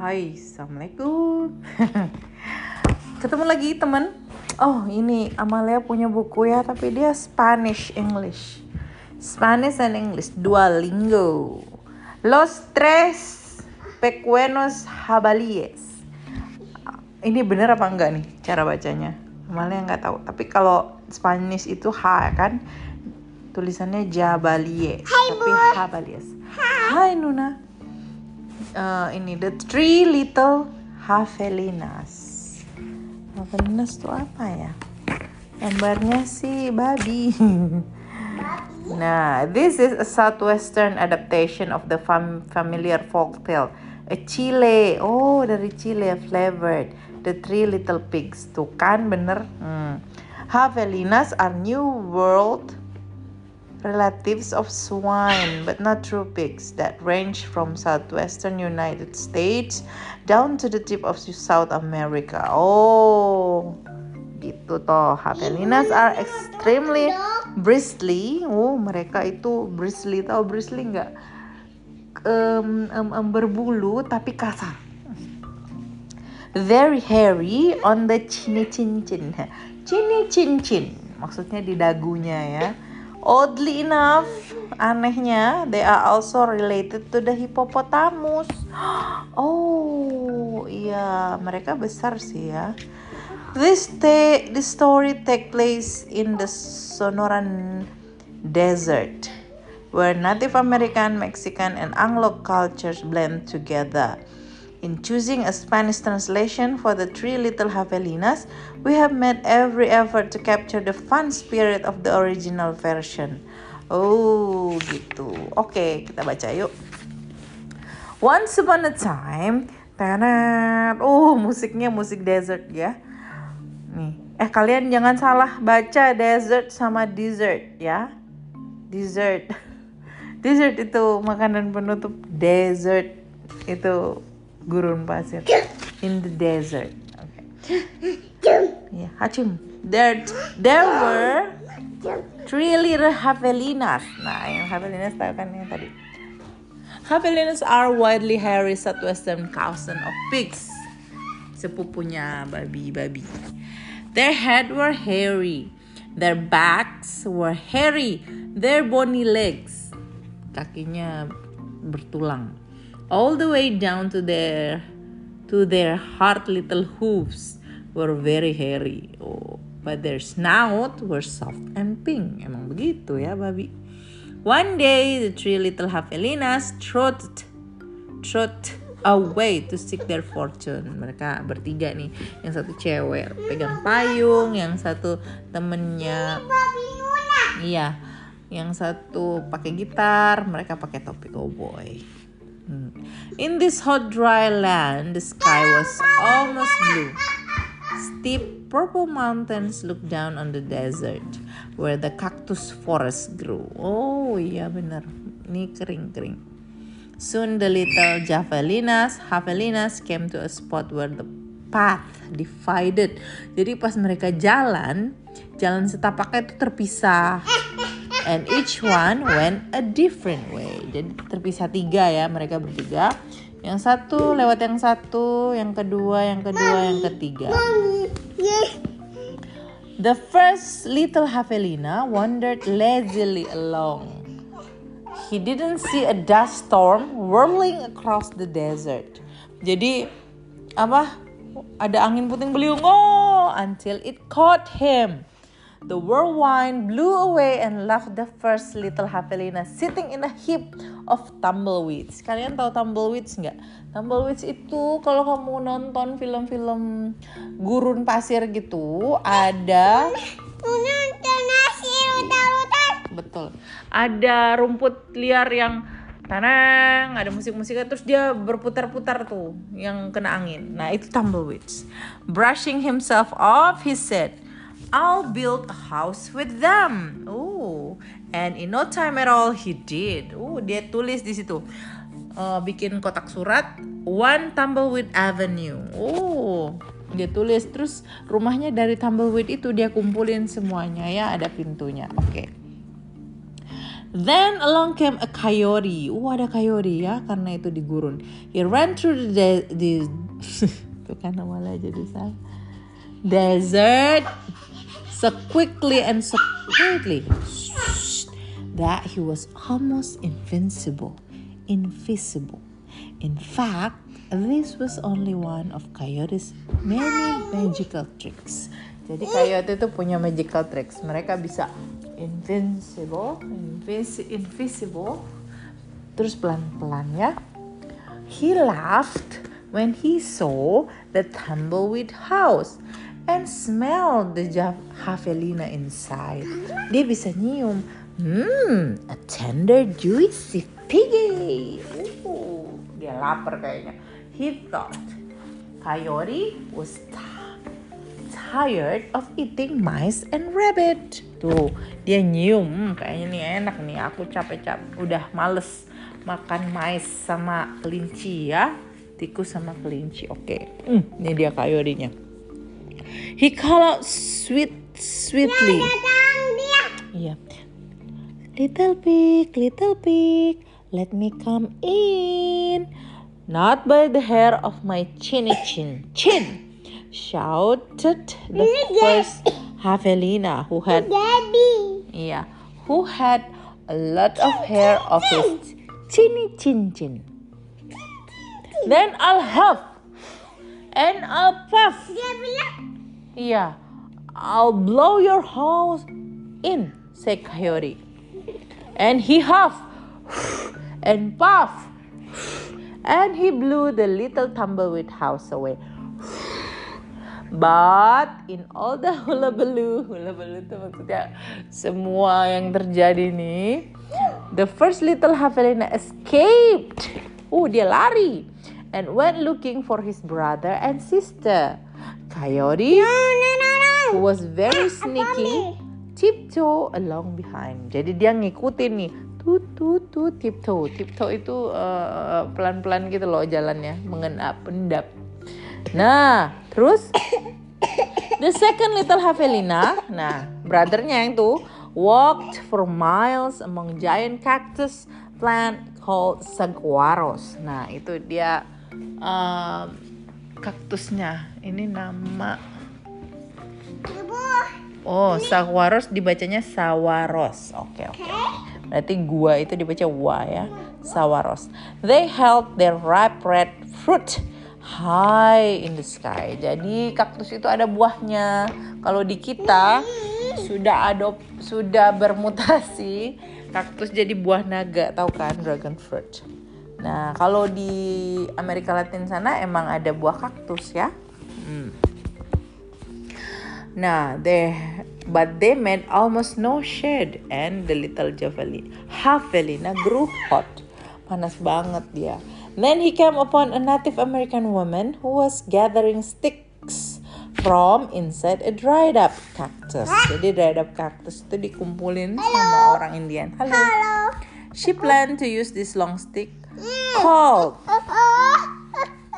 Hai, Assalamualaikum. Ketemu lagi teman. Oh ini Amalia punya buku ya Tapi dia Spanish English. Spanish and English Duolingo Los tres pequeños jabalíes. Ini bener apa enggak nih cara bacanya? Amalia nggak tahu. Tapi kalau Spanish itu H kan? Tulisannya jabalie Tapi jabalíes. Hai Nuna uh, ini the three little Havelinas. Havelinas tuh apa ya? Gambarnya sih babi. nah, this is a southwestern adaptation of the fam familiar folk tale. A Chile, oh dari Chile flavored. The Three Little Pigs, tuh kan bener. Hmm. Havelinas are New World relatives of swine, but not true pigs, that range from southwestern United States down to the tip of South America. Oh, gitu toh. Havelinas are extremely bristly. Oh, mereka itu bristly. Tahu bristly nggak? Um, um, um, berbulu tapi kasar. Very hairy on the chin chin chin. Chin chin chin. Maksudnya di dagunya ya Oddly enough, anehnya, they are also related to the hippopotamus. Oh, iya, mereka besar sih ya. This this story take place in the Sonoran Desert, where Native American, Mexican, and Anglo cultures blend together. In choosing a Spanish translation for the Three Little Javelinas, we have made every effort to capture the fun spirit of the original version. Oh, gitu. Oke, okay, kita baca yuk. Once upon a time, tenet. Oh, musiknya musik desert ya. Nih, eh kalian jangan salah baca desert sama dessert ya. Dessert. Dessert itu makanan penutup desert itu gurun pasir in the desert. Okay. Yeah. There, there were three little javelinas. Nah, yang javelinas tahu kan yang tadi. Javelinas are widely hairy southwestern cousin of pigs. Sepupunya babi-babi. Their head were hairy. Their backs were hairy. Their bony legs. Kakinya bertulang all the way down to their to their hard little hooves were very hairy. Oh, but their snout were soft and pink. Emang begitu ya, babi. One day, the three little Havelinas trotted, trot away to seek their fortune. Mereka bertiga nih, yang satu cewek pegang payung, yang satu temennya, iya, yang satu pakai gitar, mereka pakai topi cowboy. Hmm. In this hot, dry land, the sky was almost blue. Steep purple mountains looked down on the desert where the cactus forest grew. Oh iya benar, ini kering-kering. Soon the little javelinas, javelinas came to a spot where the path divided. Jadi pas mereka jalan, jalan setapaknya itu terpisah and each one went a different way. Jadi terpisah tiga ya mereka bertiga. Yang satu lewat yang satu, yang kedua, yang kedua, yang ketiga. The first little Havelina wandered lazily along. He didn't see a dust storm whirling across the desert. Jadi apa? Ada angin puting beliung oh until it caught him. The whirlwind blew away and left the first little Havelina sitting in a heap of tumbleweeds. Kalian tahu tumbleweeds nggak? Tumbleweeds itu kalau kamu nonton film-film gurun pasir gitu ada Betul. Ada rumput liar yang tanang, ada musik-musiknya terus dia berputar-putar tuh yang kena angin. Nah, itu tumbleweeds. Brushing himself off, he said, I'll build a house with them. Oh, and in no time at all he did. Oh, dia tulis di situ. Uh, bikin kotak surat One Tumbleweed Avenue. Oh, dia tulis terus rumahnya dari tumbleweed itu dia kumpulin semuanya ya ada pintunya. Oke. Okay. Then along came a coyote. Oh ada coyote ya karena itu di gurun. He ran through the, the itu kan malah jadi salah. Desert so quickly and so quietly that he was almost invincible, invisible. In fact, this was only one of Coyote's many magical tricks. Jadi Coyote itu punya magical tricks. Mereka bisa invincible, invis invisible, terus pelan-pelan ya. He laughed when he saw the tumbleweed house and smelled the javelina inside. Dia bisa nyium, hmm, a tender juicy piggy. Uh, dia lapar kayaknya. He thought Coyote was tired of eating mice and rabbit. Tuh, dia nyium, hmm, kayaknya nih enak nih. Aku capek-capek, udah males makan mais sama kelinci ya. Tikus sama kelinci, oke. Okay. Hmm, ini dia kayorinya. He called out sweet, sweetly. Iya. Little pig, little pig, let me come in. Not by the hair of my chinny chin. Chin! Shouted the first Havelina, who had yeah, who had a lot of hair of his chinny chin chin. Then I'll huff and I'll puff. Yeah, I'll blow your house in, said Coyote. And he huffed and puffed and he blew the little tumbleweed house away. But in all the hullabaloo, hullabaloo itu maksudnya semua yang terjadi nih, the first little Havelina escaped. Uh, dia lari and went looking for his brother and sister. Coyote, no, no, no, no. who was very sneaky, tiptoe along behind. Jadi dia ngikutin nih, tut tut tut tiptoe. Tiptoe itu eh, pelan-pelan gitu loh jalannya, mengendap, endap. Nah, terus the second little Havelina, nah, brothernya yang tuh walked for miles among giant cactus plant called saguaros. Nah, itu dia um, kaktusnya. Ini nama Oh, saguaros dibacanya sawaros. Oke, oke. Berarti gua itu dibaca wa ya. Sawaros. They held their ripe red fruit high in the sky. Jadi kaktus itu ada buahnya. Kalau di kita sudah adop sudah bermutasi kaktus jadi buah naga, tahu kan dragon fruit. Nah, kalau di Amerika Latin sana emang ada buah kaktus ya. Hmm. Nah, they but they made almost no shade and the little javelin Javelina grew hot. Panas banget dia. Then he came upon a Native American woman who was gathering sticks from inside a dried up cactus. Jadi dried up cactus itu dikumpulin sama orang Indian. Halo. halo. She planned to use this long stick called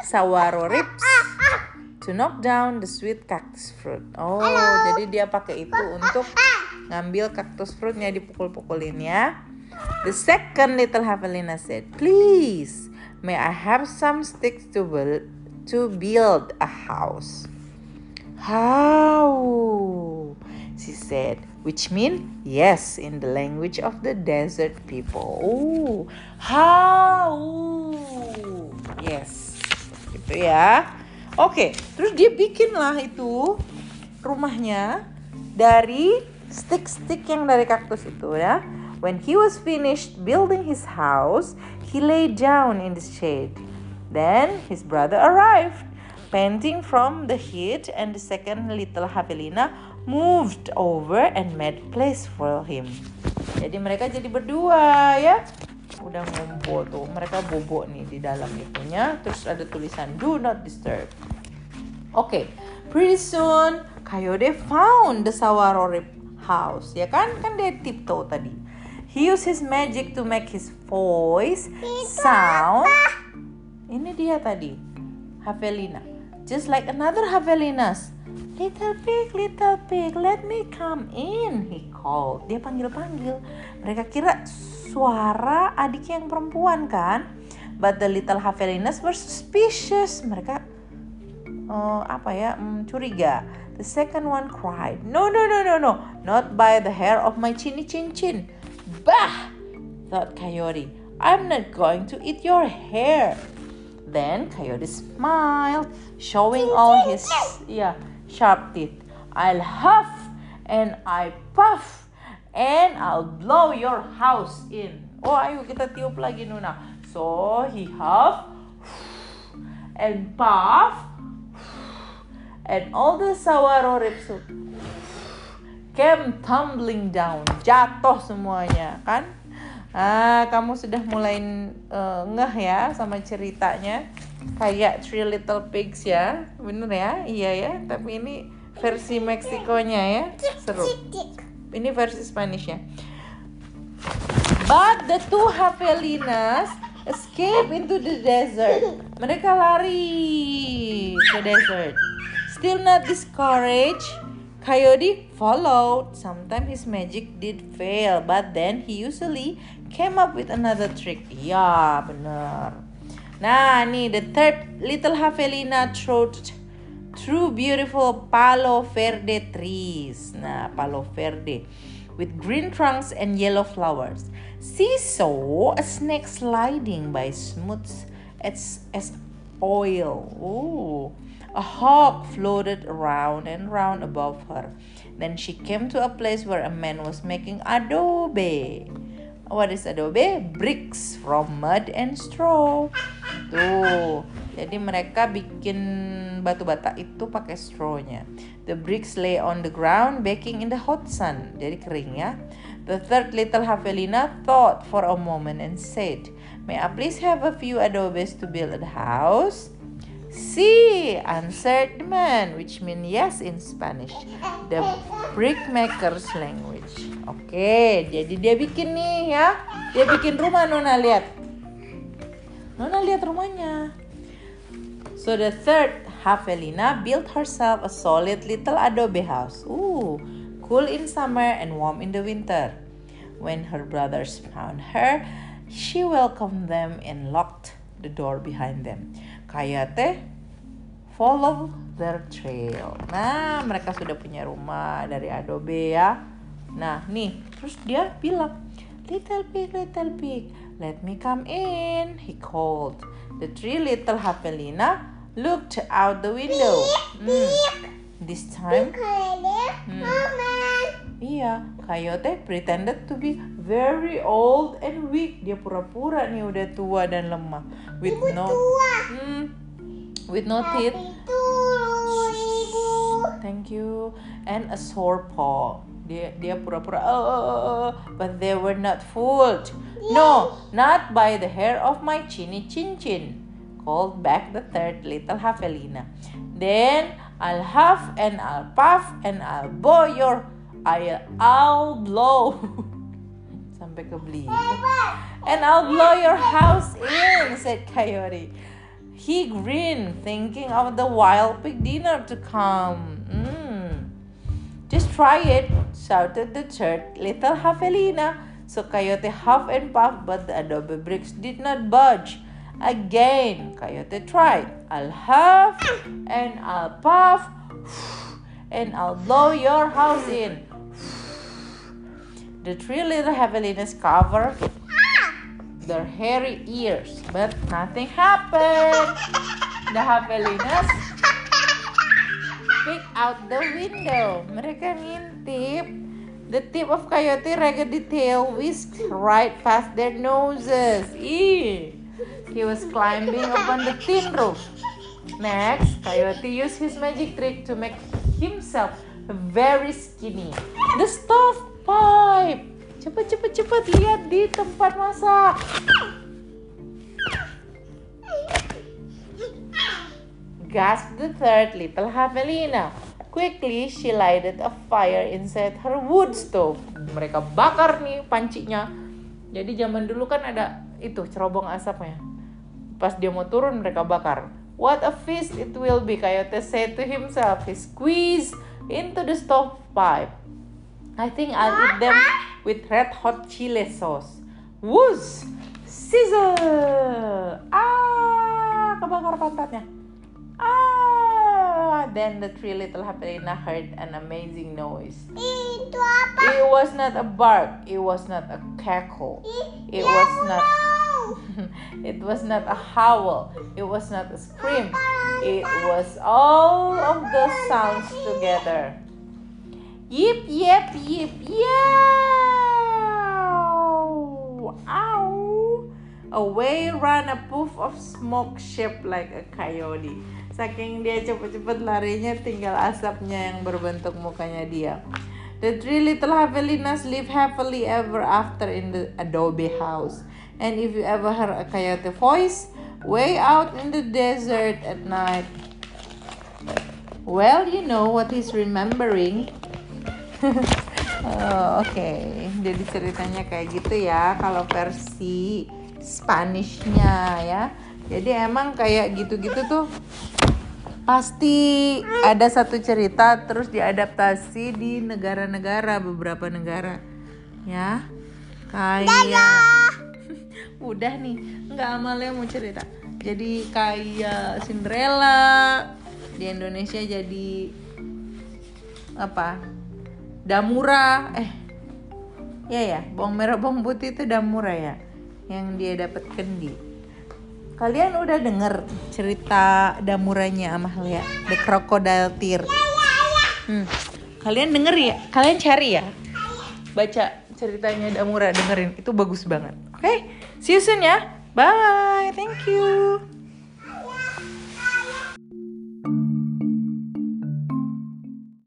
sawaro rips to knock down the sweet cactus fruit. Oh, jadi dia pakai itu untuk ngambil cactus fruitnya dipukul-pukulin ya. The second little Havelina said, "Please, may I have some sticks to build to build a house?" How? She said, which mean yes in the language of the desert people. Oh, how? Yes, gitu ya. Oke, terus dia bikin lah itu rumahnya dari stick-stick yang dari kaktus itu ya. When he was finished building his house, he lay down in the shade. Then his brother arrived, panting from the heat, and the second little Havelina moved over and made place for him. Jadi mereka jadi berdua ya. Udah ngumpul tuh. Mereka bobo nih di dalam itunya. Terus ada tulisan do not disturb. Oke, pretty soon Coyote found the Sawarorip house. Ya kan? Kan dia tiptoe tadi. He used his magic to make his voice sound. Ini dia tadi, Havelina. just like another javelinas. Little pig, little pig, let me come in, he called. Dia panggil-panggil. Mereka kira suara adiknya yang perempuan kan? But the little javelinas were suspicious. Mereka uh, apa ya, mm, curiga. The second one cried, No, no, no, no, no, not by the hair of my chinny chin chin. Bah! thought Coyote. I'm not going to eat your hair. Then Coyote smiled, showing all his yeah, sharp teeth. I'll huff and I puff and I'll blow your house in. Oh, ayo kita tiup lagi Nuna. So he huff and puff and all the sour ribs came tumbling down. Jatuh semuanya, kan? Ah, kamu sudah mulai uh, ngeh ya sama ceritanya. Kayak Three Little Pigs ya. Bener ya? Iya ya. Tapi ini versi Meksikonya ya. Seru. Ini versi Spanishnya. But the two javelinas escape into the desert. Mereka lari ke desert. Still not discouraged, Coyote followed. Sometimes his magic did fail, but then he usually came up with another trick. Ya, benar. Nah, nih the third little javelina trod through beautiful palo verde trees. Nah, palo verde with green trunks and yellow flowers. She saw a snake sliding by smooth as, as oil. Ooh. A hawk floated around and round above her. Then she came to a place where a man was making adobe. What is adobe? Bricks from mud and straw. Tuh, jadi mereka bikin batu bata itu pakai strawnya. The bricks lay on the ground baking in the hot sun. Jadi kering ya. The third little javelina thought for a moment and said, May I please have a few adobes to build a house? Si, answered the man, which means yes in Spanish. The brickmaker's language. Oke, jadi dia bikin nih ya. Dia bikin rumah Nona lihat. Nona lihat rumahnya. So the third Javelina built herself a solid little adobe house. Ooh, cool in summer and warm in the winter. When her brothers found her, she welcomed them and locked the door behind them. Coyote follow their trail. Nah, mereka sudah punya rumah dari adobe ya. Nah, nih, terus dia bilang, Little pig, little pig, let me come in, he called. The three little Javelina looked out the window. Hmm. This time, hmm. iya, Coyote pretended to be very old and weak. Dia pura-pura nih udah tua dan lemah. With no, hmm, with no teeth. Thank you. And a sore paw. Dia dia pura-pura oh, oh, oh, oh, but they were not fooled. No, not by the hair of my chinny chin chin. Called back the third little Javelina. Then I'll huff and I'll puff and I'll blow your I'll, I'll blow sampai ke. And I'll blow your house in, said Coyote. He grinned, thinking of the wild pig dinner to come. Mm. Just try it, shouted the third little Javelina. So Coyote huffed and puffed, but the adobe bricks did not budge. Again, Coyote tried. I'll huff and I'll puff and I'll blow your house in. The three little javelinas covered their hairy ears, but nothing happened. The javelinas peek out the window. Mereka ngintip. The tip of coyote raggedy tail whisked right past their noses. Eee. He was climbing upon the tin roof. Next, Coyote used his magic trick to make himself very skinny. The stovepipe. Cepet, cepet, cepet lihat di tempat masak. Gasped the third little Javelina. Quickly, she lighted a fire inside her wood stove. Mereka bakar nih pancinya. Jadi zaman dulu kan ada itu cerobong asapnya. Pas dia mau turun mereka bakar. What a feast it will be, Coyote said to himself. He squeezed into the stovepipe. I think I'll eat them with red hot chili sauce. Whoosh! Sizzle! Ah! Kebakar pantatnya. Ah! Then the three little Hapelina heard an amazing noise. Itu apa? It was not a bark. It was not a cackle. It was not. it was not a howl. It was not a scream. It was all of the sounds together. Yip yip yip yow! Ow! Away ran a puff of smoke shaped like a coyote. Saking dia cepet-cepet larinya, tinggal asapnya yang berbentuk mukanya dia. The three little Havelinas live happily ever after in the adobe house. And if you ever heard a coyote voice, way out in the desert at night, well, you know what he's remembering. Oh, Oke, jadi ceritanya kayak gitu ya kalau versi Spanishnya ya. Jadi emang kayak gitu-gitu tuh pasti ada satu cerita terus diadaptasi di negara-negara beberapa negara ya kayak udah nih nggak Amalia mau cerita. Jadi kayak Cinderella di Indonesia jadi apa? Damura eh ya ya bawang merah bawang putih itu Damura ya yang dia dapatkan di kalian udah denger cerita Damuranya Amalia The Crocodile Tear? Hmm. kalian denger ya? Kalian cari ya? Baca ceritanya Damura dengerin itu bagus banget oke see you soon ya bye. Thank you